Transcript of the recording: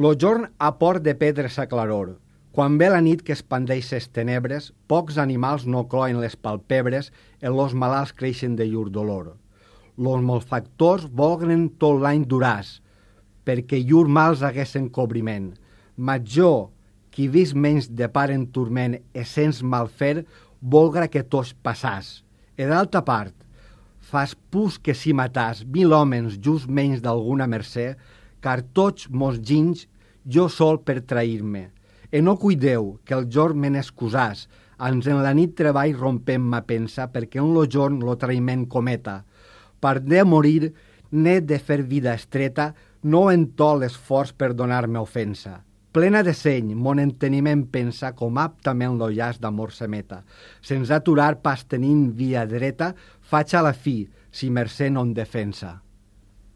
Lo jorn a port de pedres a claror. Quan ve la nit que expandeix ses tenebres, pocs animals no cloen les palpebres en los malalts creixen de llur dolor. Los malfactors volgren tot l'any duràs, perquè llur mals haguessen cobriment. Major, qui vist menys de part en turment e sens malfer, volgra que tots passàs. E d'altra part, fas pus que si matàs mil homes just menys d'alguna mercè, car tots mos ginys jo sol per trair-me. E no cuideu que el jorn me n'excusàs, ans en la nit treball rompem ma pensa, perquè en lo jorn lo traïment cometa. Per de morir, n'he de fer vida estreta, no en to l'esforç per donar-me ofensa. Plena de seny, mon enteniment pensa com aptament lo llaç d'amor se meta. Sense aturar pas tenint via dreta, faig a la fi, si mercè no en defensa.